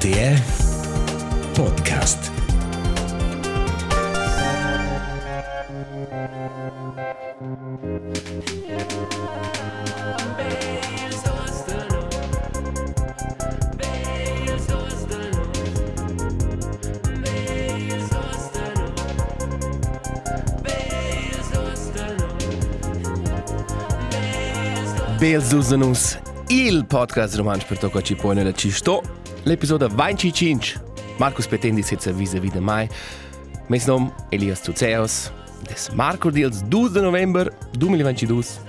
RTR Podcast. Belzuzenus, il podcast romanč per to, ko ci pone da ci sto. L'episodio 25. Marcus Petendi sitza vis-a-vis de mai. Mes nom Elias Tuceos. Des Marco Dils 12 de november 2022.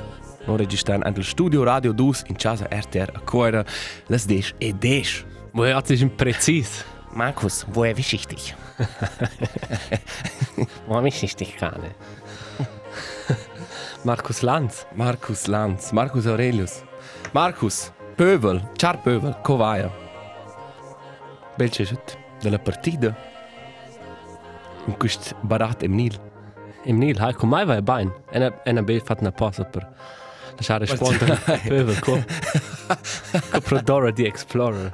Non registran antel studio Radio 2 in casa RTR a Coira. Las desch e desch. Wo hat sich präzis? Markus, wo er wichtig? Wo mich nicht dich kann. Markus Lanz. Markus Lanz, Markus Aurelius. Markus, Pövel, Char Pövel, Covaia. Belcesut della partita. In quest barat em Nil. Im Nil, hai con mai vai bain. Ena ena be fat na pausa per lasciare rispondere. Pövel co. Co Prodora di Explorer.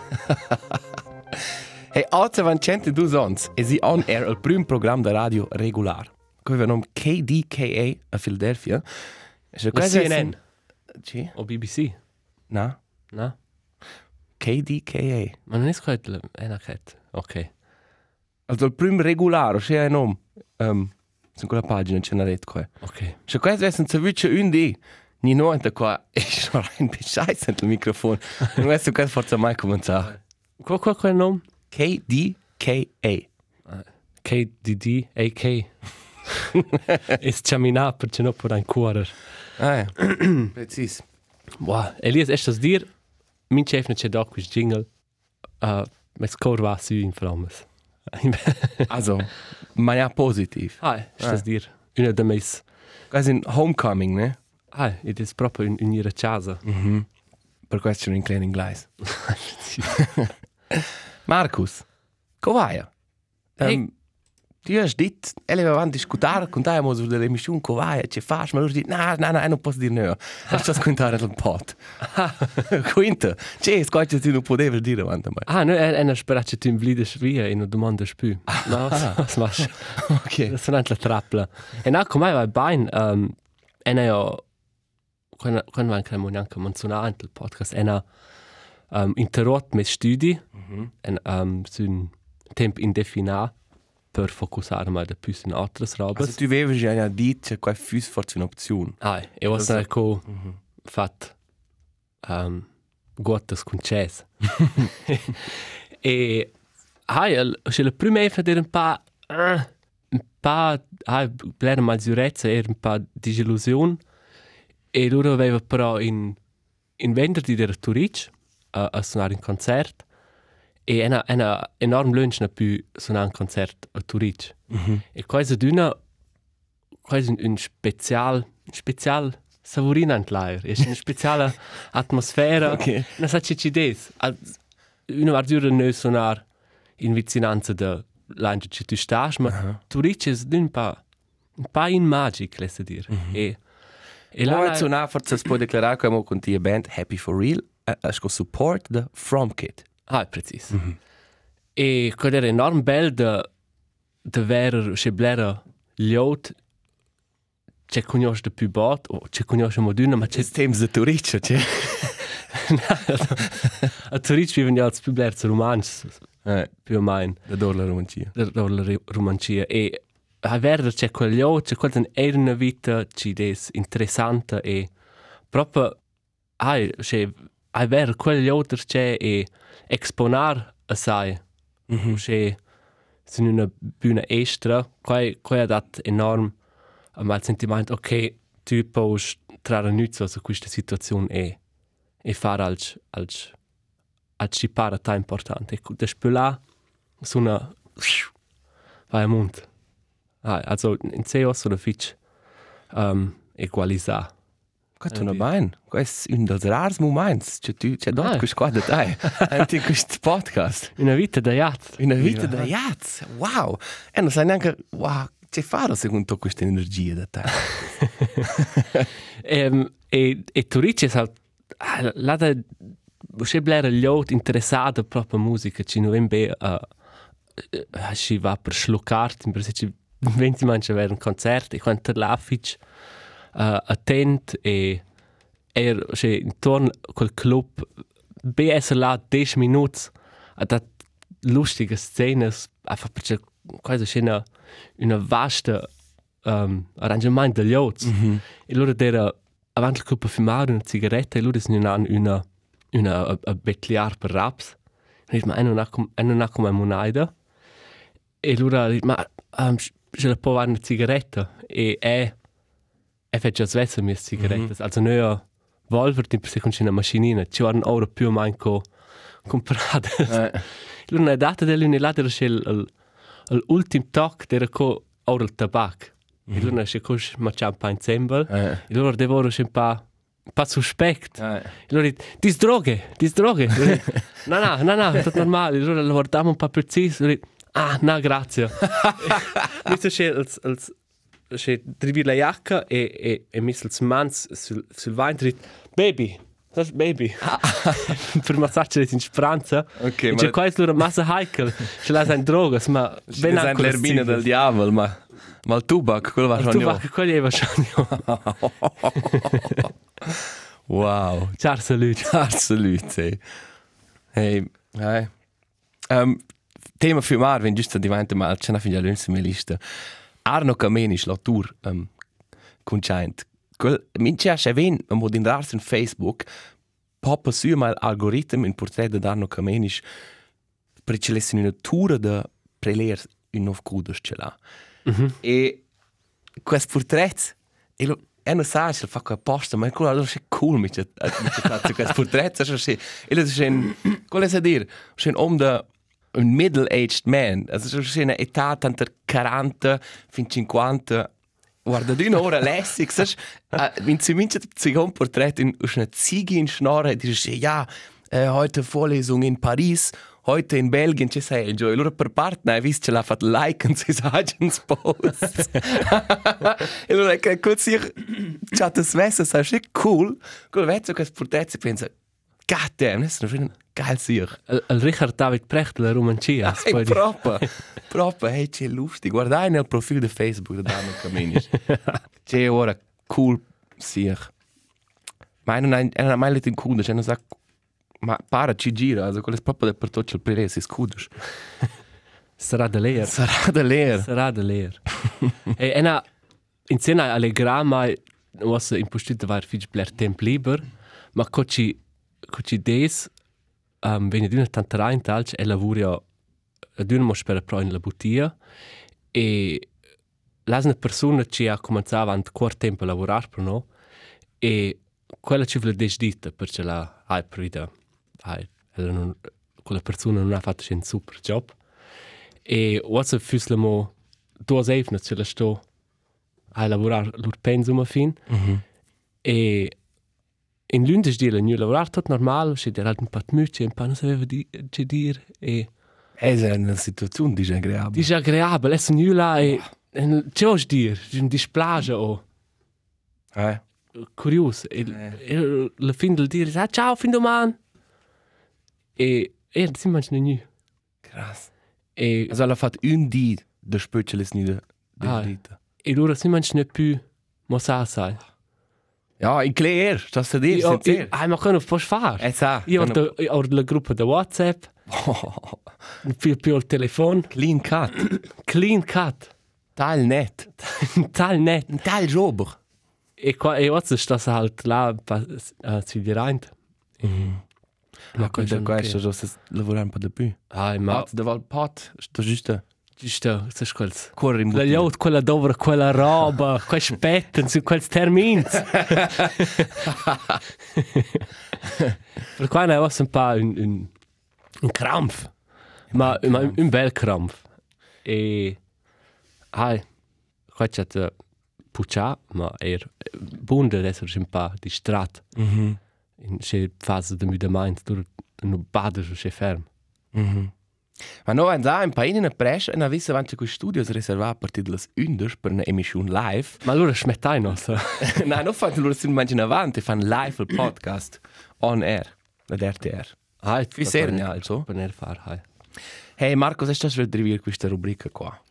Hey, alza van cente dus ons e si on air il prim program de radio regular. Coi venom KDKA a Philadelphia. E se La quasi CNN. Sì? O BBC. Na? Na? KDKA. Ma non è scoet ena cat. Ok. Also il prim regular, o c'è un nome. Um, su quella pagina c'è una rete qua. Ok. Se quasi vessen se vice un di, ni no enta qua, e schon rein bescheiß il microfono. Non è su quasi forza mai cominciare. Qual qual qual nom? KDKA. KDD AK. Es chamina per ce no por ein cuorer. Ah, ja. Precis. Wow, Elias, ist das dir? Mein Chef nicht da quis Jingle. Uh, mes cor va su in flammes. Also, ma ja positiv. ah, ist das dir? Una de mes. Quasi un homecoming, ne? Ah, ed es proprio in, in ihre casa. Mhm. Per questo in klein inglese. Marcus, covaia. Hey. Um, tu hai detto, ele avevamo discutere con te, ma sull'emissione covaia, ce fai, ma lui dice, no, no, no, non posso dire no. Hai già scontare il pot. Quinta, c'è, scoglio tu non potevi dire avanti me. Ah, no, er, er sperace tu in vlide svia in una domanda spü. No, was machst Ok. Das sind einfach Trappler. Und auch, komm mal, weil Bein, ähm, einer ja, können können wir eigentlich mal anche menzionare nel podcast, einer ähm, interrotto mes studi, Mhm. en ähm, su un tempo indefinito per focussare mal da più in altre robe. Also tu avevi già detto che qua fus forse un'opzione. Ah, e was Also- na co fat ähm, gutes con chess. e hai el se la prima e fader un pa ah, un pa hai bler maggiorezza era un pa disillusion e loro aveva però in in venerdì der Turic a, a suonare in concert e una una enorm lunch na più suonare un concert a Turic e quasi d'una quasi un, un special un special savorina ant l'air è una speciale atmosfera Ok. non sa ci des una vardura ne suonar in vicinanza de l'ange ci tu stas ma Aha. Turic è d'un pa un pa in magic lesse dir e e La là canzone forse si può declarare come con tia band Happy for Real, è con support da From Kid. Ah, precis. E quel era enorm bel de de ver che blera liot c'è conosce de più bot o c'è conosce moduna ma c'è Jetzt Themen sie Turic, cioè. a Zurich viven ja als più blerz romans Eh, più o meno da dove la romancia. der der romancia e a ver c'è quel liot c'è quel era una vita ci des interessante e proprio ai che a ver quel liot c'è e exponar assai. Mhm. che sono una buona estra, quai quai ha dat enorm ma il sentimento ok tu puoi trarre nuzzo su questa situazione e e fare als als als ci para ta importante. E da spüla so una vai a mont ah, also in CEO sono fitch um, equalizar Questo non è bene. Questo è un dei rari momenti. Cioè, tu, c'è dort Ah. questo qua da te. Anche questo podcast. una vita da jazz Una vita da jazz. Wow. E non sai neanche, wow, c'è fare secondo questa energia da te. Ehm, e, e tu halt, ah, là da c'è bleragliot interessata proprio musica ci non ben uh, ci va per schluckart per se ci venti manche avere un concerto e quando l'affic uh, attent e er c'è intorno quel club essere là 10 minuti a dat lustige scene einfach perché quasi c'è una una vasta um, arrangiamento degli ots mm -hmm. e loro era avanti il gruppo fumare una sigaretta e loro sono una una a, a betliar per raps. E ma non ha non ha come moneda e loro ma um, je la può una sigaretta e è fatto già svezza mie sigarette mm -hmm. also noi Volver ti per se una macchinina ci vanno ora più o meno comprate eh. è data dell'unilateral l'ultimo toc era co ora il tabacco E loro nasce così, ma c'è un po' in sembel. E loro devono un po' un po' suspect. E loro dicono, dis droghe, dis droghe. no, no, no, no, è tutto normale. E loro lo guardiamo un po' preciso. E loro ah, no, grazie. Questo c'è. C'è drivi la giacca e, e, e messo il mans sul, sul e baby, das baby. per massacre in speranza. Ok, e c'è qua loro massa heikel. Ce l'ha in droga, ma ben anche l'erbina del diavolo, ma Ma il tubac, quello va. Il tubac, quello va schon. wow. Ciao, salut. Ciao, salut. Hey. Hey. Um, tema für Mar, wenn just diventa mal, c'è una figlia lunsa mia lista. Arno Kamenisch, la tour, um, concient. Quel, mince a ven, a mod in rars in Facebook, poppa su mal algoritm in portret de Arno Kamenisch, perché lessin una tour de preler in nov kudos ce l'ha. Mm -hmm. E questo portrait, e lo, e non sa se fa quella posta, ma quello è cool mi c'è questo portrait, è sì. E lo è un, quello è dire, è un uomo da un middle-aged man, also è una età tanto 40 fin 50 Guarda, di un'ora lässig, sai, wenn sie mince ein Porträt in einer Ziege in Schnorre, die sagt, ja, äh, heute Vorlesung in Paris, heute in Belgien ci sei enjoy. Allora per parte hai visto ce l'ha fatto like in sui agents post. e allora che così c'ha das Wesse, sai che cool. Quel vezzo che sportezze pensa God damn, das ist ein geil sich. El Richard David Precht la romancia. Hey, proprio. proprio, hey, c'è lustig. Guardai nel profilo di Facebook da Dano Caminis. c'è ora cool sich. Ma non è mai letto in cundo, cioè non sa Ma para ci gira, also quello è proprio per tutto il prelievo, si scudos. Sarà da leer. Sarà da leer. Sarà da leer. e ena, insieme alle gramma, was impostito var fich bler temp liber, ma coci, coci des, um, tanta rein talc, e lavora d'una mos per in la butia, e las una persona ci ha cominciato a quart tempo a lavorare per no, e quella ci vuole desdita, perché la vita hai, non, quella persona non ha fatto un super job. E oggi fusimo due evne, ce la sto a lavorare l'ur pensum a fin. Mm -hmm. E in lundes di la new lavorare tutto normale, c'è era un po' mucce, un po' non sapeva di, che dire. E è una situazione disagreabile. Disagreabile, è un là e che vuoi dire? Un displage o... Eh? Curioso. E, eh. e la fin del dire, ah, ciao, fin domani. E er si ne nu. Krass. E also la fat un di de spöcheles ni de ah, E lura si ne pu mo sa sai. Ja, in clair, das se dir. Ah, ma können fos far. E sa. Io ho ho la gruppa de WhatsApp. Più più il telefono. Clean cut. Clean cut. Tal net. Tal net. Tal jober. E qua e oggi sta halt là uh, si dirant. Mhm. Mm Ma questo questo già se lavora un po' di più. Ah, ma da val pot, sto giusto. Giusto, sai quels. Corri in La yacht quella dovra quella roba, quel spetten su quels termini. Per qua ne was un po' un un un krampf. Ma ma un bel krampf. E ai, qua c'è puccia, ma er bunde adesso un po' distrat. Mhm. Mm in se fase de mudament dur no bade so se ferm. Mhm. Ma no, ein da ein paar in pres e visse avanti con studios reserva a partir de las undes per una emission live. Ma allora smettai no so. Na, no fa loro sin mangiare avanti, fan live il podcast on air. ad RTR. Hai, Qui serni also. Per ne far, hai. Hey Marco, se stas per drivir questa rubrica qua?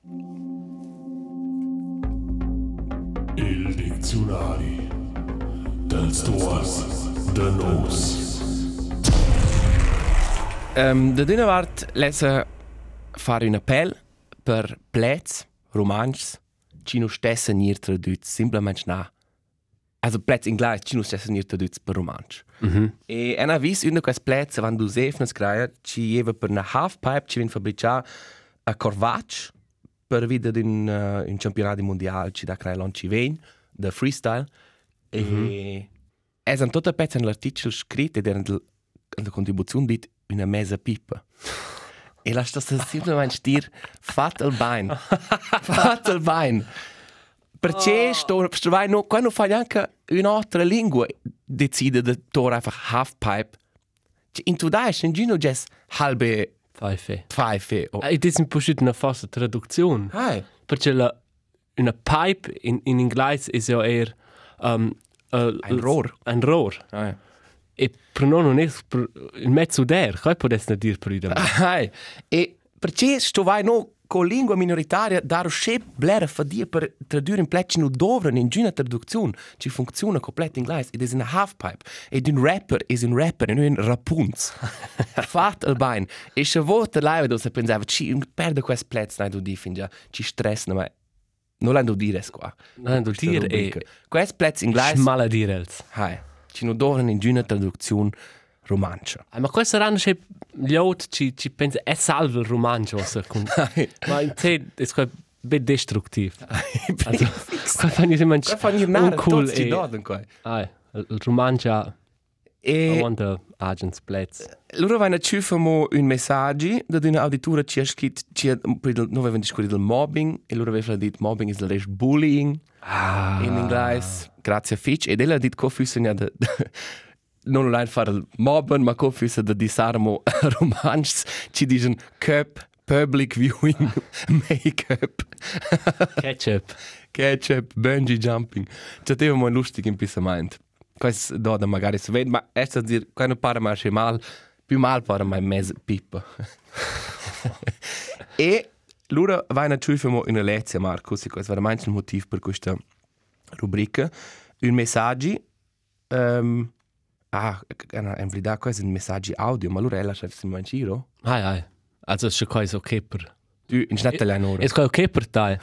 Il dizionari dels tuas de nos. Um, da d'una part lesa fare un appell per plets, romances, ci nu stessa nir traduts, simplement na. Also plets inglais, ci nu stessa nir traduts per romances. Mhm. E en ha vis una quest plets van du sefnes graia, ci jeva per na halfpipe, ci vin fabricia a Corvac, per vida d'un uh, un campionat mondial, ci da crai lon ci ven, de freestyle. E mm -hmm. es an tota pezza nell'articolo scritto ed era la contribuzione dit una mesa pipa. E la sta semplicemente stir fat il bain. fat il bain. Perché sto sto vai no quando fai anche un'altra lingua decide de tor einfach half pipe. In tu dai in gino just halbe Fai fe. pfeife. Oh. E dis un pushet una falsa traduzione. Hai. Perché la una pipe in in inglese is ja eher um, uh, Ein Rohr. Ein Rohr. Hai. E per non non è per in mezzo der, kai potesse ne dir per idem. Hai. E perché sto vai no con lingua minoritaria dar schep blera fa dia per tradurre in plecci no dovran in gina traduzione ci funziona complet in inglese. Ed è in half pipe. Ed un rapper is un rapper e non un rapunz. Fat il bain e se vota live do se pensava ci perde quest plets nai do di finja ci stress ma non l'hanno dire qua Nein, du dir e quest plets in inglese schmala dir els. hai ci no dovran in gina traduzione romancia Ah, Ma questo ranno c'è gli out ci ci pensa è salvo il romanzo se con Ma in te è sco be destruttiv. Also, qua fanno sempre Qua fanno il nare uncool tutti ci e doden qua Ah, il romanzo I e want the agents blats. Loro vanno a ciufamo un messaggio da una auditura ci ha scritto ci noi avevamo discusso del mobbing e loro avevano detto mobbing is the bullying Ah. in inglese grazie a Fitch ed ella ha detto che fosse de, non allein fare il mobben ma che fosse da disarmo romances ci dicono cup public viewing make-up Ketchup. ketchup bungee jumping ci avevamo un lustig in pissamento questo da da magari si vede ma è a dire quando pare ma c'è mal più mal pare ma mezzo pippa e loro vanno a ciufamo una lezione Marco sì questo è veramente il motivo per questa rubrica un messaggio um, ah in verità questo è un messaggio audio ma è la chef in giro Ai ai. Also ist schon kein okay per. tu in snatta la ora Ist kein okay per te.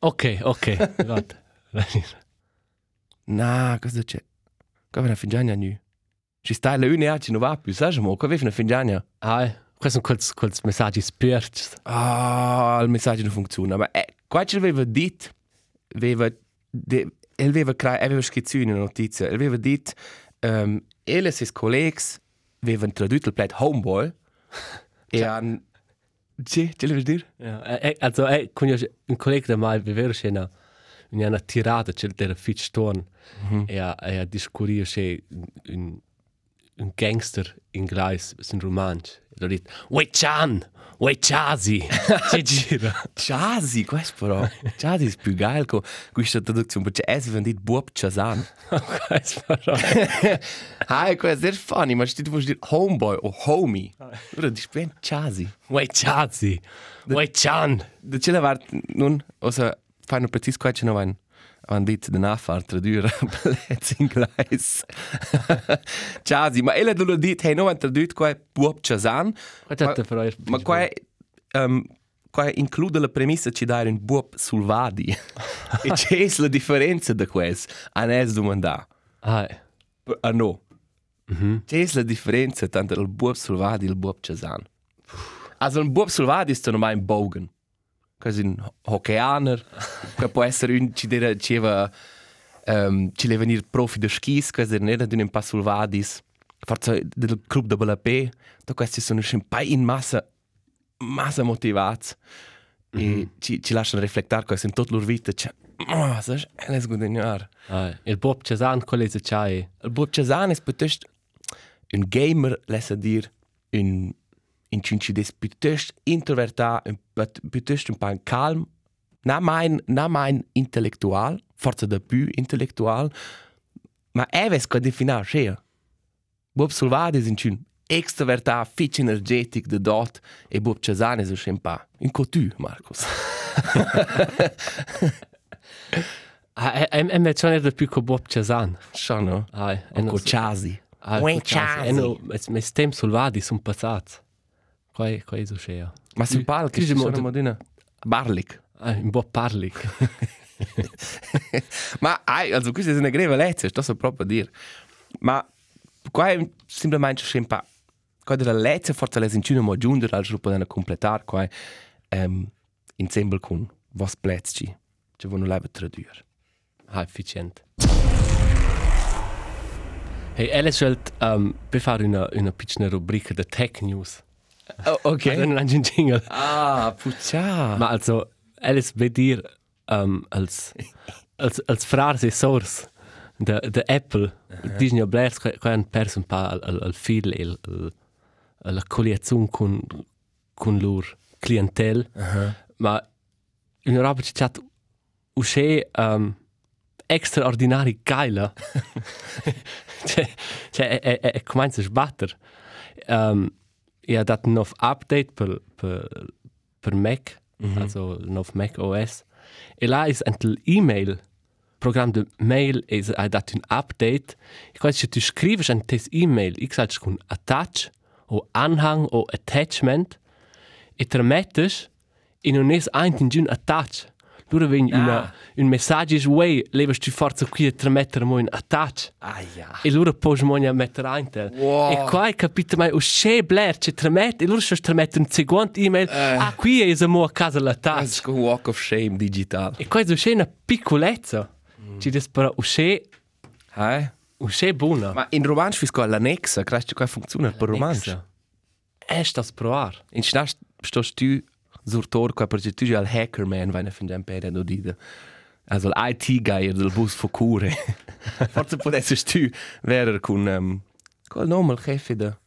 Okay, okay. Warte. na cosa c'è cosa una fingiania nu ci sta la une ci non va più sai mo cosa una fingiania Ai, questo quels quels messaggi spirits. Ah, il messaggio non funziona. Ma eh, qua ci aveva detto, aveva, de, e aveva, crea, aveva scritto una notizia, e aveva detto, um, ele suoi colleghi avevano tradotto il plat homeboy e hanno... Sì, ce l'avevi dire? Ja, also eh, ja ein Kollege da mal bewer schena in einer Tirade c'è der fit storn. Er er diskuriert che un un gangster in Gleis ist ein romansch. Er dit, "Wait Chan, wait Chazi." C'è gira. Jazzy, questo però. Jazzy è più geil con questa traduzione, perché avevano detto Buob Chazan. Weiß però. Ah, questo è funny, ma tu vuoi dire homeboy o homie. Allora, dici ben Jazzy. Wait Chazi. Wait Chan. Da ce l'aveva non, osa fanno preciso qua ce n'avevano hanno detto di non fare tradurre plezzi in inglese. Jazzy, ma ella non ha detto, hey, no, hanno tradotto qua Buob Chazan, Was hat der für euch? ma qua, um, qua include la premessa ci dare un Buob Sulvadi. e c'è la differenza da questo? A ne domandare. Ah, Ah no. C'è la differenza tra il Buob Sulvadi e il Buob Chazan. Also un Buob Sulvadi è normale un Bogen. È un hockeyaner. che può essere un ci deve ci va um, ci deve venire profi di skis, questo non è un pa Sulvadis. Forse del club da Balapé. Da questi sono un po' in massa massa motivati. E ci, ci lasciano riflettere questo in tutta la loro vita. Cioè, oh, ça è un guadagnare. ah, il Bob Chazan collese chai. Il Bob Chazan è piuttosto un gamer, lascia dire, un, un cincides piuttosto introvertato, un, pat- piuttosto un po' calmo, non mai, non mai intellettuale, forse da più intellettuale, ma questo che definire sia. Bob Sulvadis in chin extroverta, fitch energetic de dot e Bob Cesane so schem pa. In co tu, Marcus. Ah, em em è già più che Bob Cesan. Scha, no? Ai, E co Chasi. Ah, Uen E no, mes tem sulvadi sun passats. Quai quai so schea. Ma Tu- ci tu- sono tu- modina. Barlik. Ah, un po' parli. Ma ai, also questa è una greve lezza, sto so proprio a dire. Ma qua è semplicemente schem pa. Qua della lezza forse le sincino mo giungere al gruppo da completare qua ehm insieme con vos plezzi. Ci vogliono leva tradurre. Ah, efficient. Hey, Alice schelt um, per fare una, una piccola rubrica di tech news. Oh, ok. Non c'è un jingle. Ah, puccia. Ma also, Alice will dir um, als, als, als Frage Source de, de Apple, Disney ja Blairs, che hanno perso un po' al, al, al fil e al, al, la collezione con, con loro clientele. Ma in Europa c'è stato uscì um, straordinari geile. cioè, cioè, è, è, è comincia a sbattere. Um, e ha dato un nuovo update per, per, per Mac, also un nuovo Mac OS. E là è un e-mail, programma di mail, e ha dato un update. E quando tu scrivi un tes e-mail, ich sage con attach, o anhang, o attachment, e te mettes, e non è ein in attach. Lura vegn Ah. una, un messaggio is way, levas tu forza qui e te mettere mo in attach. Aia. E lura pos mo a mettere ein tel. Wow. E qua capito mai, o sche bler, ce te mette, e lura te mette un seguente e-mail, ah, qui è mo a casa l'attach. ist ein Walk of Shame digital. E qua è so una piccolezza. Ci des però o sche, Hai? o sche buona. Ma in romansch fisco l'annexa, credo che funziona per romansch. Est das provar. In stas stos tu sur tor qua per tu al hacker man er von dem pere do dida. Also l'IT guy del bus fo cure. Forse potesse tu verer con um, col nome il jefe da.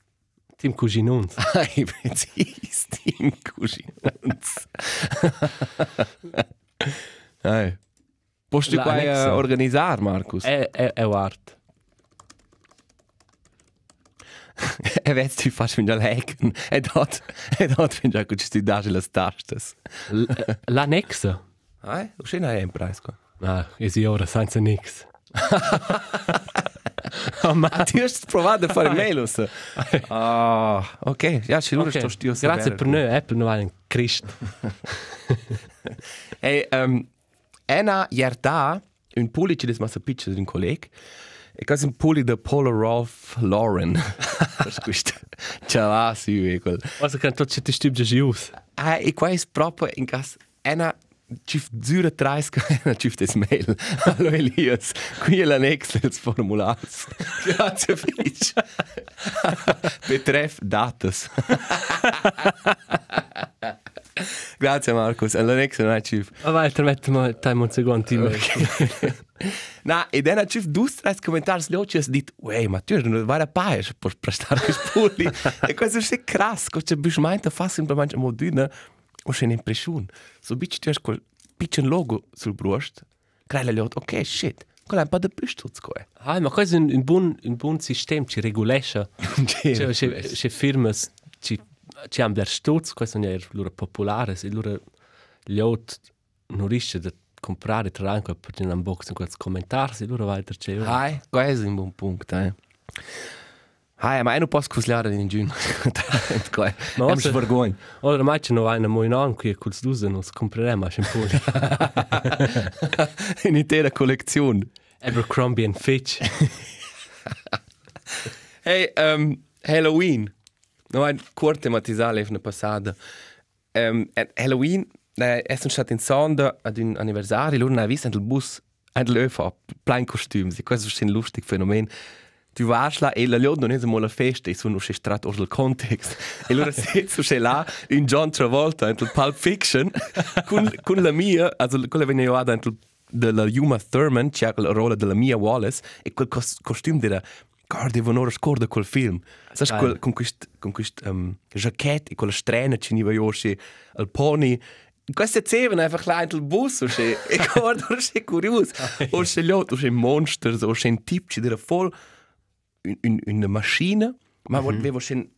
Tim Cuginuns. Ai, precis, Team Cuginons. Ai. Posso tu qua L'annexa. uh, organizzar, Marcus? È, è, è art. E vedi tu fai fin al hacken. E dort, e dort fin che ci sti dare le tastas. L'annexa. Ai, o scena è in price qua. Ah, è si ora senza nix. ma... Ti hast provato a fare mail us. Ah, ok. Ja, ci lura sto stio. Grazie per noi, Apple non è un Cristo. E um, ena jerta un puli ci des massa pitches un colleg. E cas un puli de Paul Rolf Lauren. Scusa. Ciao, ah, sì, e quel. Also kann tot ti stübje gius. Ah, e qua è proprio in cas ena Cif zura traisca ena cif des mail. Allo Elias, qui è l'annex dels formulars. Grazie, Fitch. Betreff datas. Grazie, Marcus. L'annex non è cif. Ma vai, te metto ma time un secondo e-mail. Na, e dan cif dus trais commentars li has dit, uei, ma tu non vai a paes per prestare quei spulli. e questo è crass, cosa bis meint fa semplicemente moduna o c'è un'impressione. So bitch tu hai quel piccolo logo sul brust. Crei le ok, shit. È un po' di pistuzzo qua. Ah, ma questo è un, un buon un buon sistema, ci regolesce. Cioè, c'è c'è firme ci ci hanno der stutz, questo è loro popolare, e loro gli ot non riesce a comprare tra anche per un unboxing quels commentarsi, loro vai der c'è. Hai, questo è un buon punto, eh. Hai, ma io non posso cuslare in giugno. Ma è also- un vergogno. Ora mai c'è una una moi non qui col dusen nos compreremo a shampoo. Un'intera collezione. Abercrombie and Fitch. Hey, um, Halloween. No, ein kurz thematisare eine passada. Um, Halloween, eh, è sono stato in sonda ad un anniversario, loro hanno visto il bus, ein Löwe, plein Kostüm. Sie questo è un lustig Phänomen. Du warst là e la liod non è mo la festa, sono uscito strat os il context. E loro sitzo c'è là in John Travolta in Pulp Fiction con, con la mia, also quella venne io ad in della Uma Thurman, c'è la ruolo della Mia Wallace e quel cos costume della Guarda, devo non scorda quel film. Sai quel con questo con questo um, jacket e quella strena ci niva yoshi al pony. Queste zevano einfach klein il bus o se e guarda o se curioso. O se altri o se monsters o se tip ci dira voll un, una macchina, ma mm -hmm. avevo schon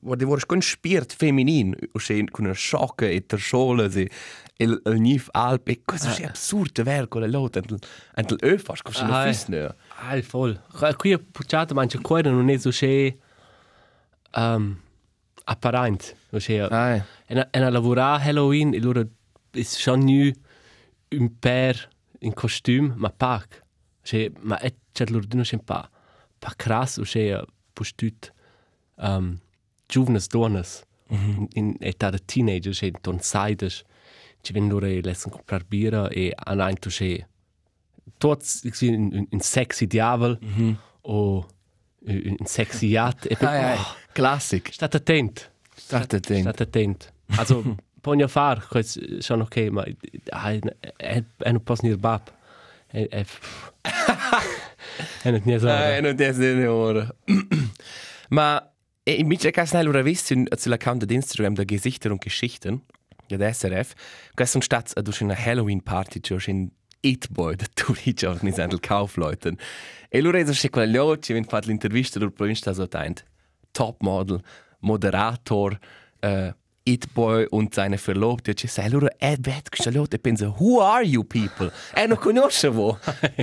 Guarda, vorrei con spirit feminin, o se con una sciocca e terschola, e il, il nif alp, e questo è absurdo, vero, con la lotta, e il öfas, cosa non fissne. Ah, voll. Qui ho pucciato, ma c'è qua non è so che um, apparente, se Ah, e e a lavorare Halloween, e loro è schon nu un per in costume, ma pac. Se ma è c'è loro non c'è pa pa crass, o se postut um, giovnes donnes mm -hmm. in età de teenager, se ton saides, ci ven loro e lessen comprar bira e an ein tu se tots in, in, in sexy diavel mm -hmm. o in sexy yacht. E Ah, ja, classic. Stat attent. Stat attent. Stat attent. Also, pogna far, quais schon okay, ma ai è non posso nir bab. È è è non ne so. Ah, non ti è ora. Ma e invece che snel ora visto sull'account di Instagram der Gesichter und Geschichten, ja der SRF, gestern statt du schon eine Halloween Party jo schon It Boy der Turi organisiert Kaufleuten. E loro se quella loci wenn fatto l'intervista sul Provincia so taint. Top Model, Moderator, äh, It Boy und seine Verlobte, ci sai loro è bet che e pensa who are you people? E non conosce vo.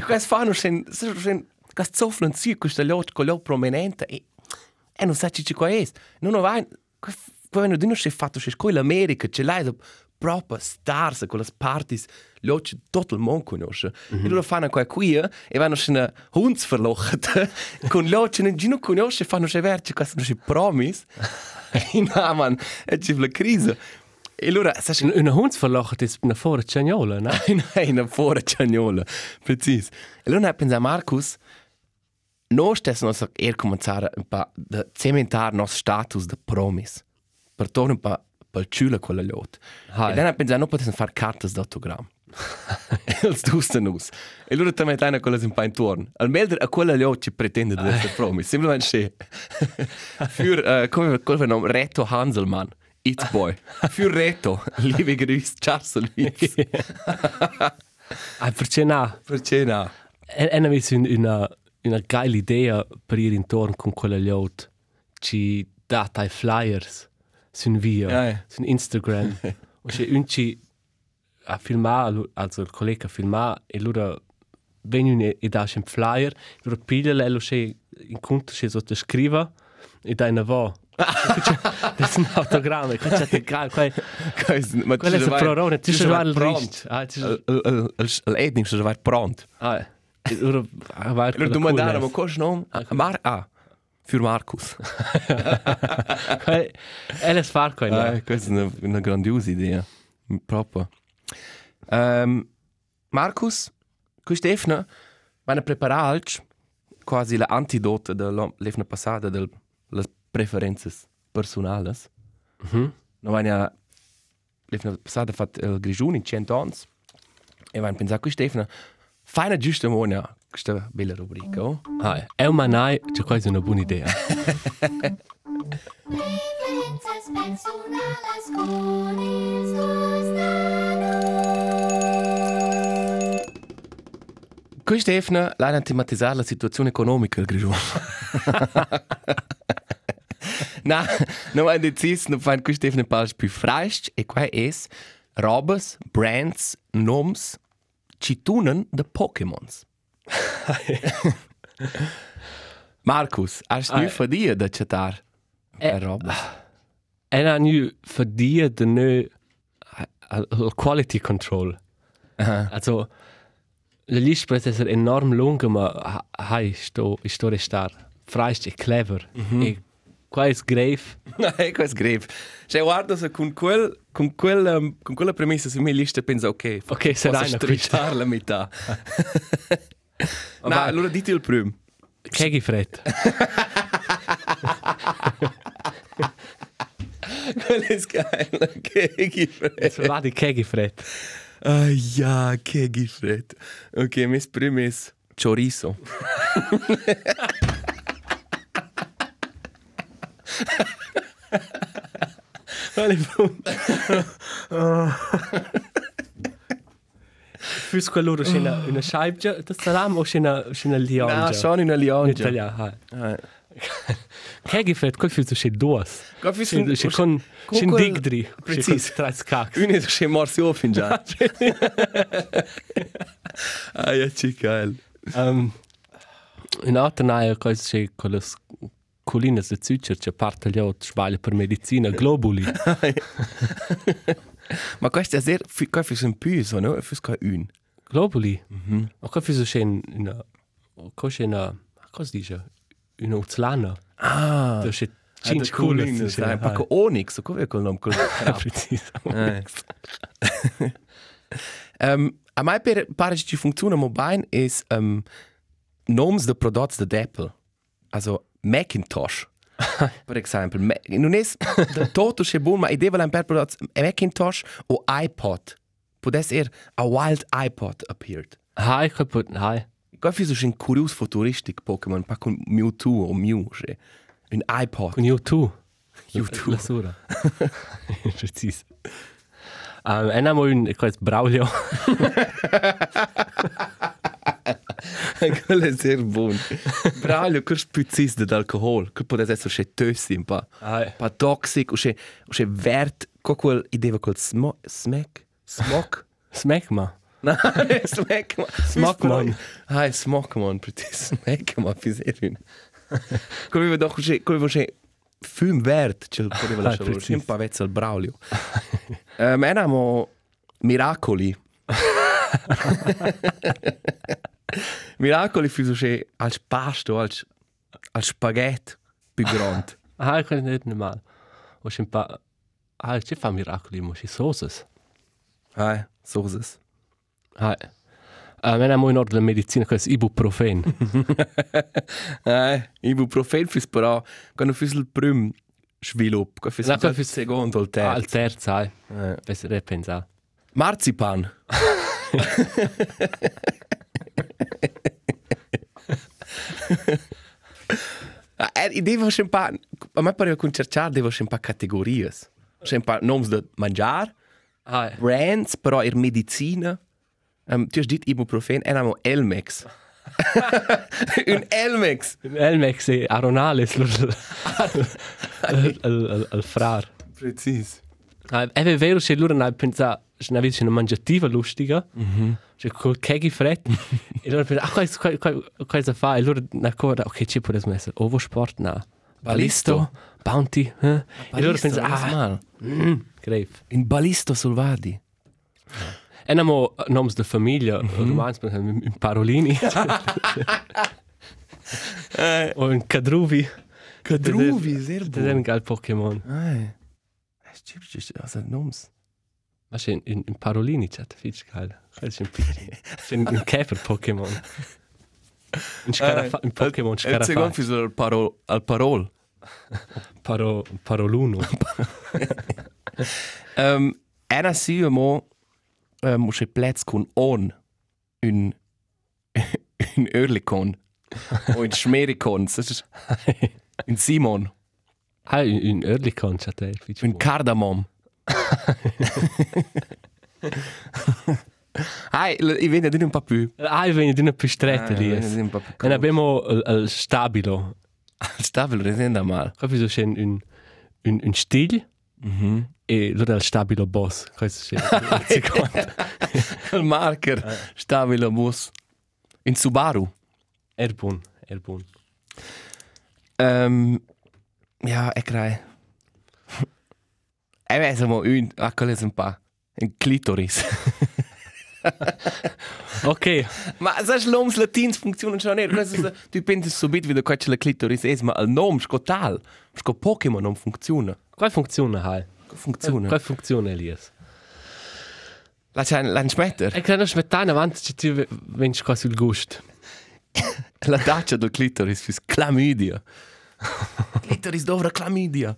Questo fanno sen sen zofflen zi questa lot con lo prominente e e non sa ci ci qua è. Non va poi non dino se fatto scuola America ce l'hai proprio stars con le parties lo ci tutto il mondo conosce. Mm -hmm. E loro fanno qua qui e vanno se hunds verlocht con lo non gino conosce fanno se verci questo non si promis. In man e ci la crisi. E allora sa Un una hund verlocht ist na vor Cagnola, ne? Nein, una fuori ciagnola. Precis. E allora pensa Marcus, noi stessi nos er cominciare un po' a cementare nos status de promis. Per tornare un po' per ciula quella lot. E dann pensa, non possiamo fare cartas d'autogram. Els dusten us. E allora te metti una cosa un po' intorno. Al meglio a quella lot ci pretende di essere promis. Semplicemente se. Für, uh, come, come nome? Reto Hanselmann. It's boy. Für Reto. Liebe Grüße. Ciao, Luis. Ah, perché na? Perché no? E e na un una una geile idea per ir intorno con quella lot. Ci data ai flyers sun via, Ja, ja. sun Instagram. o se un ci a filmare, also il collega a filmare e loro vengono e dà un flyer, loro pigliano e lo se incontro se sotto scriva e dai una vo. Das ist ein Autogramm. Ich kann nicht geil. Ma Quella è la prorone. Ti sei al rist. Ah, ti sei. L'edning se vai pronto. Ah, loro va. Allora tu mandare ma cosa no? Mar ah. Für Markus. È le far qua. Ah, questa è una, una grandiosa idea. Proprio. Um, Markus, questo è una vanno prepararci quasi l'antidoto dell'evna passata delle preferenze personali. Mhm. No vanno l'evna passata fatto il grigione in 100 anni e vanno pensare questo è una fine giusta mona questa bella rubrica. Oh? Ah, è un manai, c'è quasi una buona idea. Preferences personales con nanos. Questa è una la tematizzare la situazione economica del grigione. Na, non hai deciso, non fai questa è una parte più fresh e qua è robes, brands, noms, citunen de Pokémons. Markus, hast du nicht von dir da chatar? Eh, Eh, robes. È una new für dir de nö quality control. Aha. Also la lista può essere enorm lunga, ma hai sto sto restar freist e clever. E qua è grave. Nein, questo è grave. Cioè, guarda, se con, quel, con, quel, um, con quella premessa su mia lista penso, ok, Ok, sarà una la metà. No, vai. allora dite il primo. Kegi fred. Quello è geil. Kegi Fred. Va di kegi fred. Ah, ja, Kegi Fred. Ok, mis primo è chorizo. Vale, Fürs quello c'è una una scheibe, das salam o una una liangia. Ah, schon in in Allianz. Italia, hai. Ah. Che che fet, quel fürs c'è duas. Quel fürs C'è c'è con con c'è quel- digdri. Precis. Tre scacks. Une ist schon morsi auf in già. Ah, ja, geil. Um, in cosa c'è con le colline de Zucker, c'è parte gli altri sbagli per medicina, globuli. Ma questo è sehr, questo è un più, no? Questo è un. globuli. Mhm. O quel fürs c'è una cosa c'è una cosa dice? Una uzlana. Ah, Da c'è cinque cinque colline, colline. sai, pa co Onyx, come è col nome col Preciso. Um, a mai per pare ci funziona mo bene is um, noms de prodotti de Apple. Also Macintosh. per esempio, Ma- non è tutto che buon, ma idea volen per prodotti Macintosh o iPod. Può essere a wild iPod appeared. Hai, kaputt, hai. Qua so un curios futuristic Pokémon, pa con Mewtwo o Mew, che. Un iPod. Con YouTube. YouTube. La sura. Preciso. Um, e namo un, cosa, Braulio. Quello è sehr buon. Braglio, che spuzis d'alcohol, che può essere che tössi un po'. Hai. pa toxic, o še, o še vert, kako quel ideva col smo, smek, smok. Smekma. Na, ne, smek, ma. Smokman. Aj, smokman, proti smek, ma, fizerin. Ko bi doch ko bi še film vert, če poteva lasciare, precis. un pa vezzo al braulio. Ma eramo miracoli. miracoli fiso še al pasto, al, al spaghetti più grande. Hai, cosa nicht normal. O un pa... Hai, c'è fa miracoli, mo c'è sosas. Aj, so ist es. Hai. Um, e namo in ordine medicina, cosa, ibuprofen. Eh, ibuprofen fis però quando fis il prim svilup, quando fis No, il quando fis- secondo il Ah, terzo. terzo, hai. Eh. Repensare. Marzipan. Ah, eh, devo ein paar, a me pare concertar devo schon ein paar categorias. Schon ein paar noms de mangiar, Hai. brands, però er medicina. Um, tu hast dit ibuprofen, e namo Elmex. Un Elmex. Elmex e Aronales, lur... al, frar. Precis. Ah, è vero che loro hanno pensato, c'è una vita una mangiativa lustica, c'è col kegi freddo, e loro pensano, ah, cosa, cosa, cosa fa? E loro hanno accordato, ok, ci può essere ovo sport, no. Ballisto. Bounty, eh? E Ballisto, pensano, non è ah, mm, grave. Un ballisto solvadi. E abbiamo nomi di famiglia, romani, in Parolini, o in Cadruvi. Cadruvi, sehr Das ist ein geil Pokémon. Ai. Es gibt es Noms. Was in, in, in Parolini, das ist geil. Das ist ein, das ist ein, ein Käfer-Pokémon. Ein, Scarafa ein Pokémon fiso al parol al parol. Paro, Paroluno. Ähm era si mo ähm usche Platz con on un un Örlikon. o un Schmerikon, das ist un Simon, Ah, in, in Örlikon, das ist un Kardamom. Ai, i vede di un po' più. Ah, io vengo di una pistretta lì. E un po' più. abbiamo il, il stabilo. Stavel resenda mal. Capisco c'è un, un, un stil Mhm. e allora il stabilo boss. Questo c'è il secondo. Il marker stabile bus. In Subaru. È buono, è buono. Ähm, ja, ich krei. Ich weiß mal, un, quello è un pa. Un clitoris. Ok, Ma sai, l'oms latins funzionano schon nicht. Questo è- Tu pensi subito wie quella la clitoris è, ma il nome, sco tal, sco Pokémon non funziona. qual funziona hai? Funziona. Qual funziona Elias? La c'è la smetter. E credo smettare avanti che tu vengi qua sul gusto. La dacia del clitoris fis chlamydia. clitoris dovra chlamydia.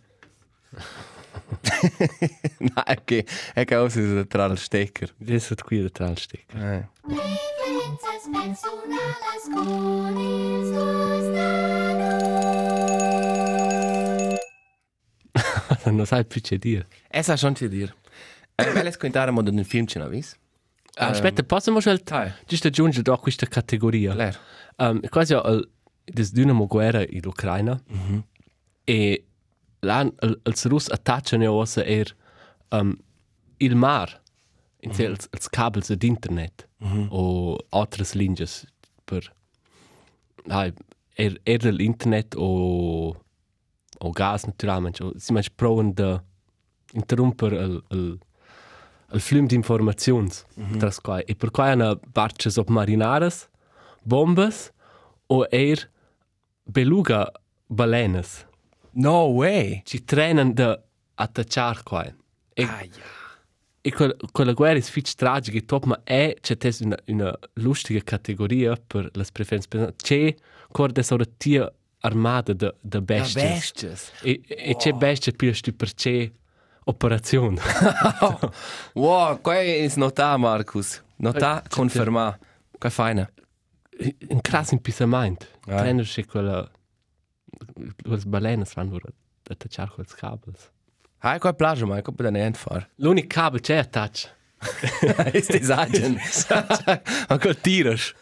no, è che è che osi tra il stecker. Adesso qui da tra il stick. Eh. Differențas personalas con ils dos nanos. non sai più che dire. Esa schon ti dir. Eh, Vel es contare mo den film ce n'avis? Ah, aspetta, possiamo scegliere Dai. giusto aggiungere a questa categoria. Ler. Um, quasi al des Dynamo guerra in Ucraina e là il- ils Russ attacciano ossa er um, il mar in mm els, els cabels ad internet o altre linges per ah, er er l'internet o o gas naturalmente o si manch proven de interromper il il il flum di informazions mm -hmm. tras quai e per quai ana barche submarinares bombes o er beluga balenes No way. ci trenen de attacciar quai e, Aia. e quel, quella guerra è fitch tragica e top ma è c'è tes una, una lustige categoria per le preferenze c'è corde sora tia armata de, de besties Besties. e, e c'è bestie più sti per c'è operazione Wow, qua è nota Marcus. Nota Eh, conferma. Qua feina. un crass impisament Ah. trenen c'è quella quelle balenes vanno ora attacciare quels cabels Hai qua plage mai, qua da niente far. l'unico cabel c'è attaccia Ist das Agent? Ancora tiras.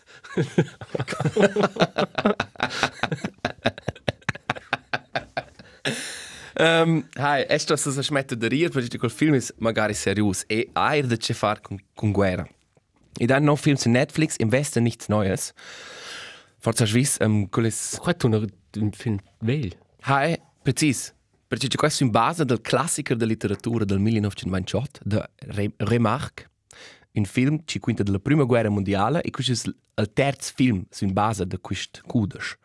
Um, hai, esto se si smette da rir, perché quel film è magari serius e ha da che far con, con guerra. E dann noch Filme su Netflix, investe nichts Neues. Forza Swiss, um, quelles... qua tu un film vell Hai, precis. Perché c'è questo in base del classico della letteratura del 1928, de Re Remarque, un film ci quinta della prima guerra mondiale e questo è il terzo film in base di questo cudes.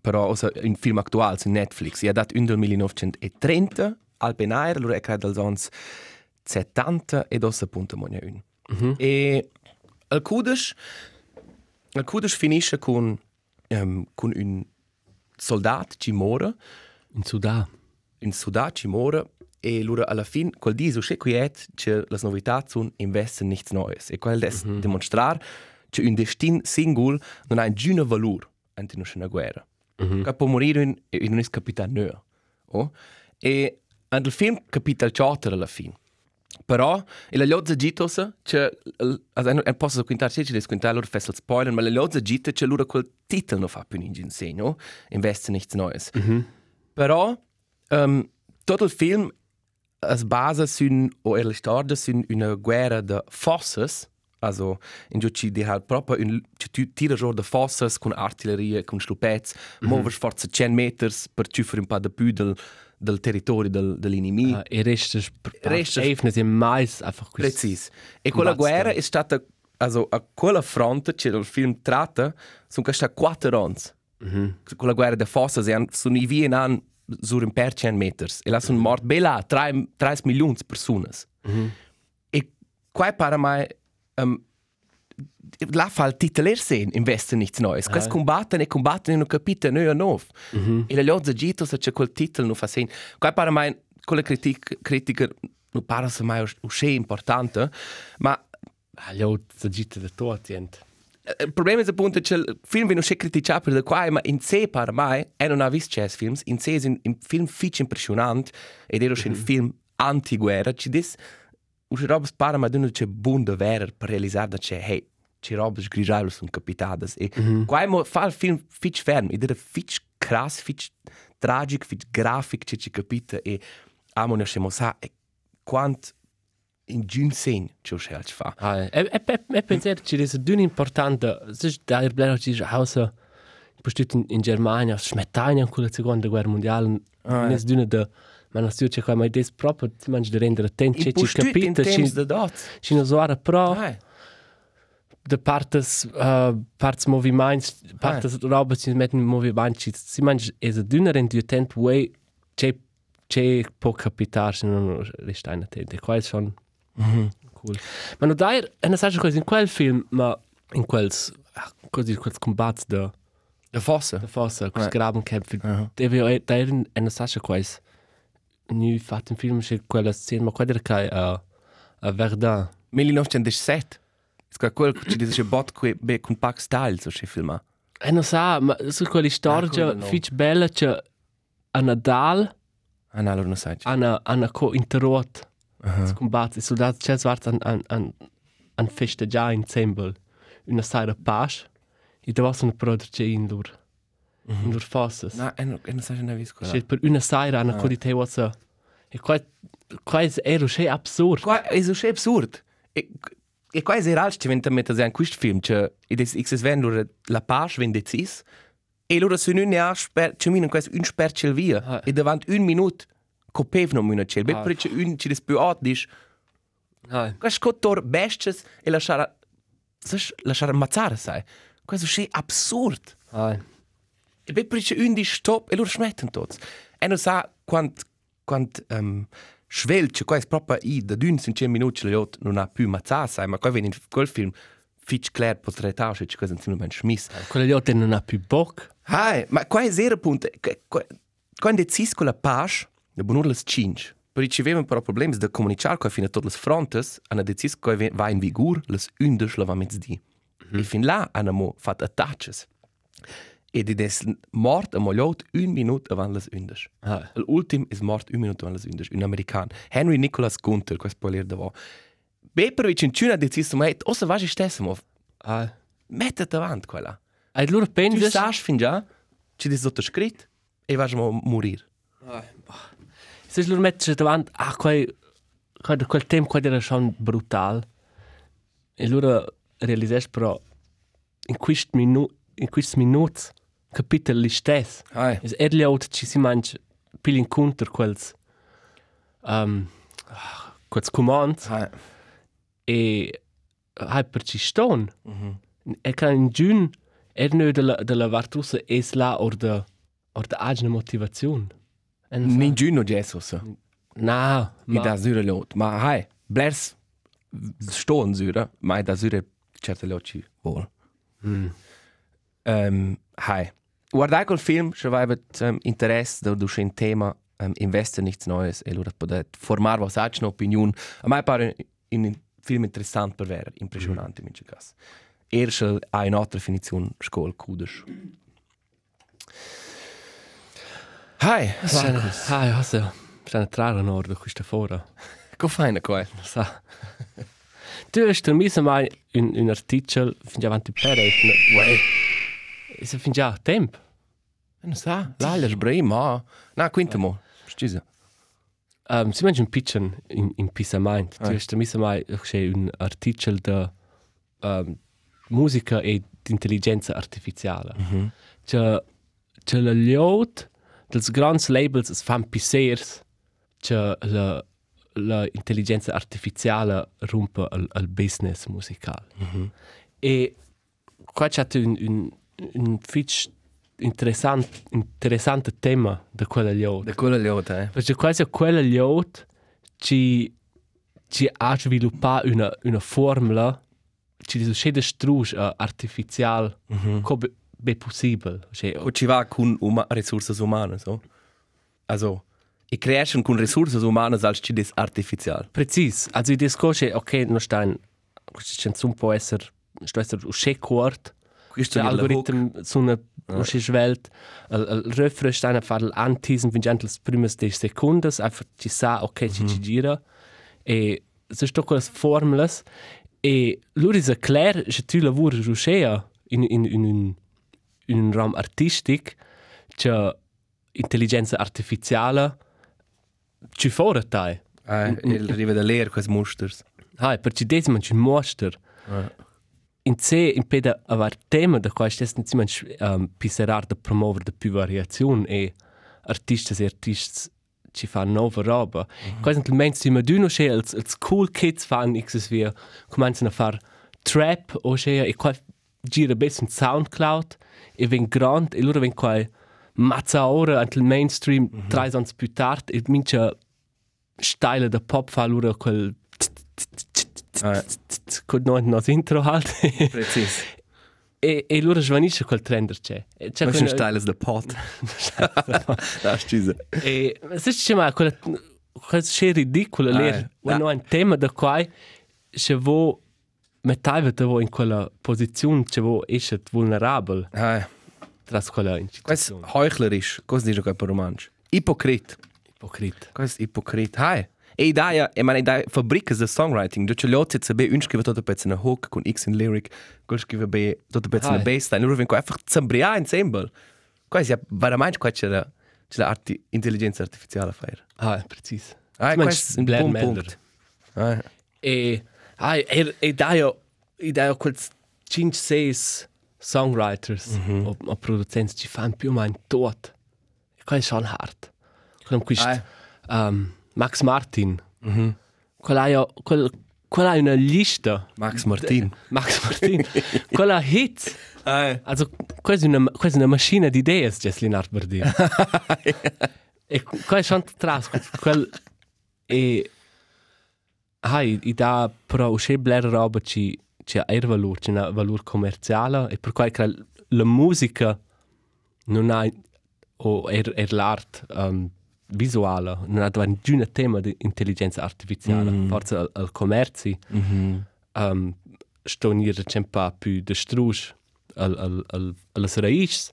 Però also, un film attuale su Netflix. E ha dato un del 1930 al Benair, allora è creato anni 70 e dosso appunto monia un. E il cudes, il cudes finisce con, um, con un soldato che muore in Sudan in Sudan ci muore e loro alla fine quel di so quiet che le novità sono investen nichts Neues e quel des demostrar che un destin singol non ha un giuno valore ante una guerra. Che può morire in, in un capitan neo oh? e nel film capita il alla fine però e la lozza gitos che also non posso quintare se ci des quintare loro fessel spoiler ma la lozza gita che loro quel titolo non fa più in insegno investe nichts Neues. Però um, tutto il film es basa su o er storia su una guerra de forces also in giù ci di halt proprio un tira giù de forces con artilleria con slupets mm -hmm. muovers forza 100 meters per ciufere un po' de più del territorio del dell'inimico uh, e restes Restes- restes è mais einfach quis- Precis. E quella guerra è stata, also, a quella fronte che il film tratta, sono questi quattro anni. Mm -hmm. Quella guerra de fossa, sono i vie in an sur un per 100 meters. E là sono mort bella 3, 3 milioni di persone. Mm -hmm. E qua para mai, um, là fa il titolo sen, investe nichts Neues. Ah. Questi combattono e combattono in un capitolo neo a nov. Mm -hmm. E la lozza gito se c'è quel titolo non fa sen. Qua para mai, quella critica, critica non para se mai uscì importante, ma ah, io so gitte da tot ent eh, il problema è appunto che il film viene uscito criticato per qua, ma in sé per me, e non ha visto jazz films, in sé è un, un film fic impressionante, ed era mm -hmm. un film anti-guerra, ci dis, uscì roba spara, ma non c'è buon da vera per realizzare che, hey, c'è roba sgrigiare sono capitadas, e mm -hmm. qua mo fa il film fic ferm, ed era fic crass, fic tragic, fic grafic, che ci capita, e amo ne scemo sa, e quant in giun sen, c'è uscito fa. ah, e e e, e pensare ci è d'un importante se da ir blero ci hausa postut in, in Germania smettagna con la seconda guerra mondiale Ah, nes d'una de ma non sto c'è qua mai des proprio ti mangi di rendere attenti ci capita in ci de dot. ci no soara pro Ah, de partes uh, parts moviments partes ah. roba ci metten in moviments ci si mangi è a d'una rendu tent way c'è c'è può capitare se non resta in attenti qua è schon cool ma no dai una saggia cosa in quel film ma in quels ah, così quels combats da De fossa. da fossa quels Ah. graben camp Ah. deve da è una saggia quais nu fatto un film c'è quella scena ma quella che a a Verdun 1917. Ska quel che dice bot qui be con Pax Style so si filma. E non sa, ma su quella storia quello no. fitch bella che a Nadal Ah, no, allora non sai. hanno hanno co interrot uh -huh. combattere i soldati c'è svart an an an han festeggiato insieme una sera pace e da was una produce in lur. In lur fosses. Na, e non, e non sai ne vis quella. Cioè, per una sera hanno così te was e qua qua è ero che absurd. Qua è so schön absurd. E e qua è real, ci venta mettere in questo film, cioè ed è x ven lura la page wenn decis e lura su un ne sper, ci minen questo un spercel via Ah. e davanti un minut copev no muna cel. Ah. Bet per un ci des più at dis. Ah, Qua scottor bestes e lasciare Saš, lasciare ammazzare, sai. Questo è absurd. ah. E bet per un di stop e loro smetten tots. E non sa quant quant um, svelce qua è proprio i da dun sin 10 minuti le ot non ha più mazzà, sai, ma qua viene quel film fitch clair pot retage che cosa ben schmiss. Quella di oggi non ha più boc. Hai, ma qua è zero punto. Quando decis con la page, de bunur les cinci. Per ci avevano però problemi da comunicare qua fino a tutte le frontes, hanno decis che va in vigor les undes la va mezdi. E fin là hanno fatto attacches. E di des mort a mogliot un minut avant les undes. Ah. L'ultim is mort un minut avant les undes, un american. Henry Nicholas Gunther, questo spoiler da vo. Beperovic in Cina decis, ma et, ossa vasi stessimo, Ah. mettet avant quella. E loro Tu pensano... sai fin già, ci dis sottoscritto e vas a morire. Se loro mettono davanti a quel, quel, quel tempo quando era schon brutal e loro realizzano però in questi minuti in questi minuti capitano li stessi Hai. es er liaut ci si mangia pil incontr quels um, quels comands Hai. e hai per ci ston e kan in giun er nö de la de la vartrusa es la or de or de agna motivation en Nin giuno Jesus. na Mi ma da zure lot. Ma hai, blers sto in zure, ma da zure certe loci vol. mm. Um, hai. Guardai col film, se bet um, interesse da du ein Thema um, investe nichts Neues e lura podet formar was sagst eine Opinion. A mai pare in un film interessant per ver, impressionante mm. in cas. Erste eine altra definition Skol kudes. Hai, Markus. ah ja so sta trara nord de questa fora Go feine qua. sa tu hast misa mai un un artikel fin avanti per Uè. Se fin già temp Non sa, l'aglia sbrei, ma... Na, quintamo. Scusa. Um, si mangia un pitchen in, in Pisa Mind. Tu hast mi mai c'è un artikel de um, musica e intelligenza artificiale. Mm -hmm. C'è c'è la liot dels grands labels es fan pisers c'è la la intelligenza artificiale rompe al, al business musical. Mm -hmm. E qua c'è un un un fitch interessant interessante tema de quella liot. Da quella liota, eh. Perché quasi quella liot ci ci ha sviluppato una una formula ci dice che destruge uh, artificial mm -hmm. come be possibile. Cioè, Und ci va con uma Ressourcen umane, so. Also, i creation con Ressourcen umane als ci des artificial. precis. Also il discorso è ok, non sta in questa canzone può essere sto essere un quart Questo der l'algoritmo. algoritmo su una uscì welt. Al al refresh sta a fare l'antisen vincente le prime 10 secondi einfach ci sa ok ci ci gira e se sto con le formule e lui è clair che tu lavori ruscea in in in un in un ram artistic che intelligenza artificiale ci fora tai Eh, il rive da leer quels musters. hai perché des man ci mostra in C in peda avar tema da quai stess nicht man um, piserar da promover da più variazione e artistas e artists ci fan nova roba. Mm -hmm. Quasi il si ma duno che als, als cool kids fan xs wir cominciano a far trap o che e qua gira bes un Soundcloud e ven grand e loro ven qua mazza ora anche il mainstream mm -hmm. tre ans più tard e mincia steile da pop fa loro quel Eh, con noi nos intro halt precis. e e loro svanisce quel trender c'è E c'è Ma quella- schon styles the pot. Da scusa. e se c'è ma quella quella c'è ridicola Ah, lì eh. quando Ah. un tema da qua se vo mettava te vo in quella posizione che vo esce vulnerabile Eh, tras quella quest instituzione heuchlerisch, cos dice quel romansch. Ipocrit. ipocrit Quest ipocrit. Hai. E idea, e man idea fabricas de songwriting, do ce liot se be un scrive tot pezzo na hook con X in lyric, col scrive be tot pezzo na Ah. bassline, loro vengo einfach zambria ensemble. Quasi ja veramente qua c'è la c'è la arti, intelligenza artificiale fare. Ah, precis. Ah, è un Blair Melder. Ah, E, ah, e, e daio, e daio quel 5-6 songwriters mm -hmm. o, o produzenti ci fanno più o meno tot. E quello è schon hard. Quello questo, um, Max Martin, mm -hmm. quello ha, quel, quello ha una lista. Max Martin. Max Martin, quello ha hits. Ah, Also, quasi una, quasi una macchina di idee, Jesslyn Arberdin. e quello è schon tras. Quel, e, hai, i da però usce blera roba ci ci ha er valore, ci ha valore commerciale e per cui che la musica non ha o er, er l'art um, visuale non ha un giuna tema di intelligenza artificiale mm. forse al, al commerci mm -hmm. um, sto nire c'è un po' più de struge al, al, al, alle raici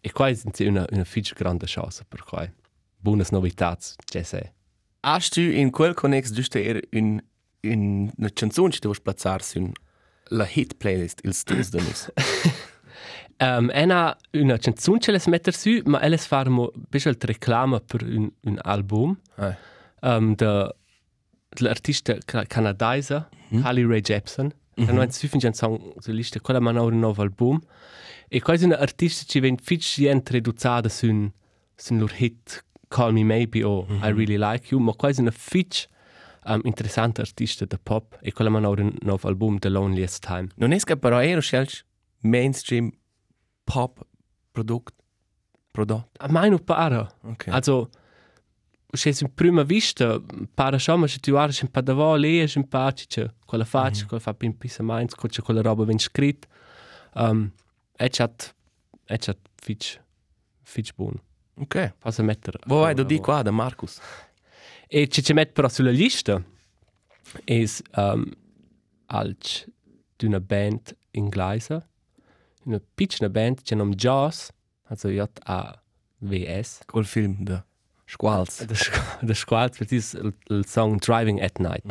e qua è una, una figlia grande chance per cui buone novità c'è se Hast du in quel connex giusto er un un una canzone che devi plazzare su la hit playlist il stus de nus. Um, ena una canzone che les metter su, ma elles farmo bisogna reclama per un, un album Ah. um, de dell'artista ca- canadese mm. Harley Ray Jepsen. Mm -hmm. Hanno su fin song su lista quella man un nuovo album. E quasi una artista ci ven fitch dient reduzzata su un su un hit Call Me Maybe o mm -hmm. I Really Like You, ma quasi una fitch um, interessante artista de pop e quella man un nuovo album The Loneliest Time. Non è che però ero scelto mainstream pop product prodotto. A mai non para. Ok. Also, se in prima vista, para schon, ma se tu guardi un po' da vo, lì è un po' c'è quella faccia, quella fa pin pisa mainz, c'è quella roba ben scritta. Um, e c'è e c'è fitch fitch buon. Ok. Passa mettere. Wo vai do di qua da Marcus? E ci ci mette però sulla lista is um, alc d'una band inglese, una piccola band, c'è nome Jaws, also J-A-W-S. Col film da. Der, Sch der Squad für dieses il Song Driving at Night.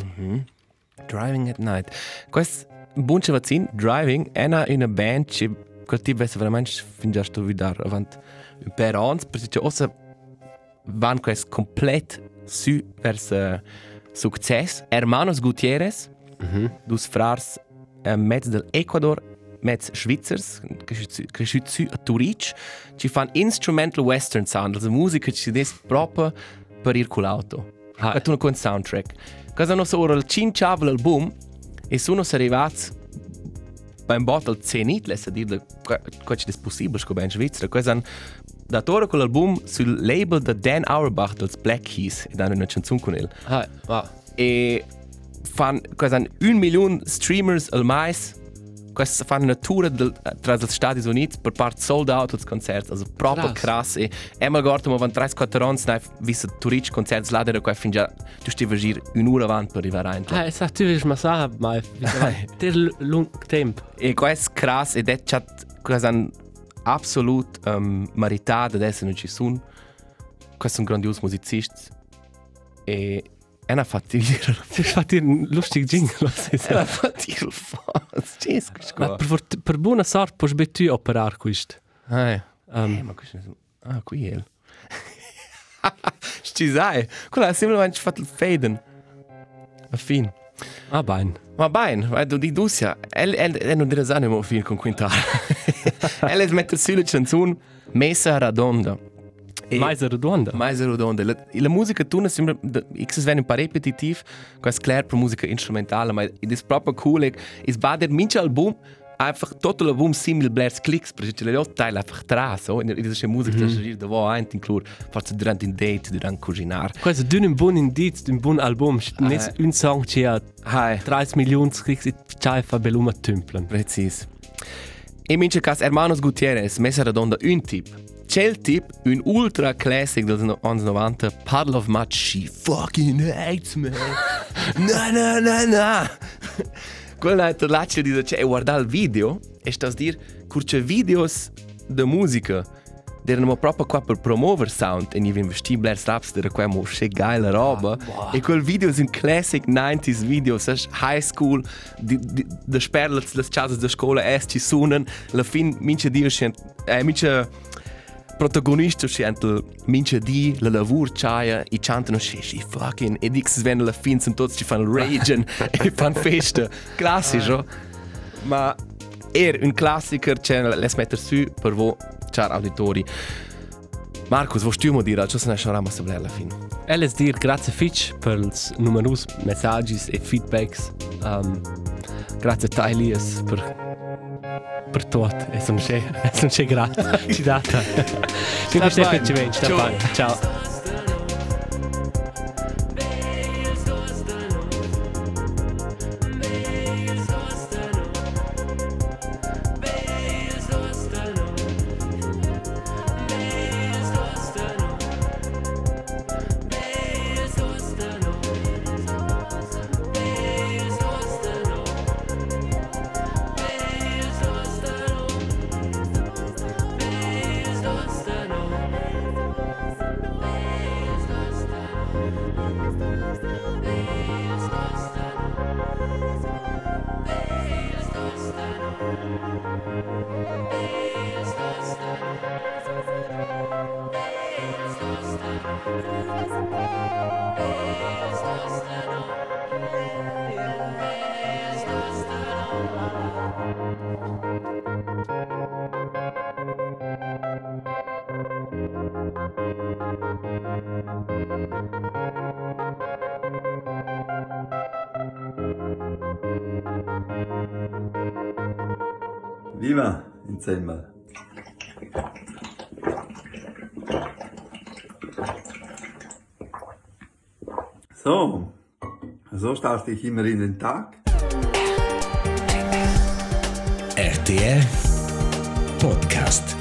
Driving at night. Quest bunche vaccin driving ena in a band che quel tipo è veramente fin già sto vidar avant un per ans perché c'è ossa van quest complet su vers uh, success Hermanos Gutierrez dus frars uh, mezz del Ecuador mezz Schweizers a Turic ci fan instrumental western sound also musica ci des proprio per ir con l'auto Ah. tu con soundtrack. Cosa non so ora il cinciavel album. E sono arrivati beim bottle zenit lässt dir quasi das possibile sco ben Svizzera cosa da tora con l'album sul label da Dan Auerbach dels Black Keys. E danno una canzone con il Ah, ah. e fan quasi un milione streamers al mais questa fanno una tour del, tra i Stati Uniti per parte sold out als concerti also proprio Krass. krass e einmal guarda ma van 3-4 anni ne visto turic concerti là der qua fin già tu gir un'ora avanti per arrivare a Ah, es hat typisch mal sagen, mal. Der lung temp. E questo è crass ed è chat quasi absolut um, meritato adesso non ci sono. Questo è un grandioso musicista e una fatica. Das war dir ein lustig Jingle. das? fatica fast. Gesco, Ma scusa. per, per buona sorte puoi be tu operar questo. Ah, eh, Um, ma questo. Ah, qui è il. Ci sai? Quello è semplicemente fatto il faden. A fin. ah, bein. Ma bene, vai du di Dussia. El, el, el non dire animo fin con quintal. El es mettere sulla canzone Mesa Radonda. E- Mais redonda. Mais redonda. La, la musica tuna sembra X ven un po' repetitiv, quasi klar per musica instrumentale, ma ed è proprio cool. e Es bader mince album einfach tutto l'album simil blers clicks, perché le otto teile einfach tra, so, in dieser Musik, das ist da war ein inclur, forse durante un date, durante cucinar. Questo è un buon indizio, un buon album. Non Ah. un song che ha Hai. 30 milioni scritti, c'è fa belluma tümpeln. Precis. E mince cas Hermanos Gutierrez, Mesa Redonda, un tip. C'è il tip, un ultra classic dels no- anni 90, Paddle of Much, she fucking hates me. na, na, na, na. Quella è la che dice, c'è guarda il video, e stas dir, curce videos de musica, erano proprio qua per promuovere sound e gli investi Blair Straps era qua mo che geile roba e quel video è un classic 90s video sai high school di de sperlets le case de scuola es ci suonan la fin mince dio scent eh mince protagonista scent mince di la lavur chaia i cantano sci sci fucking e dix sven la fin sono tutti ci fanno rage e fan festa classico ma er un classiker c'è les metter su per voi char auditori Marcus, vuoi tu dire ciò se ne sarà ma bene alla fine? Elles dir grazie Fitch per i numerosi messaggi e feedbacks. Um, grazie a Elias per per tutto. E sono c'è, sono c'è grazie. Ci data. Ci Sta data bene. effettivamente. Sta Ciao. Viva insieme. So, so starte ich immer in den Tag. RTR Podcast.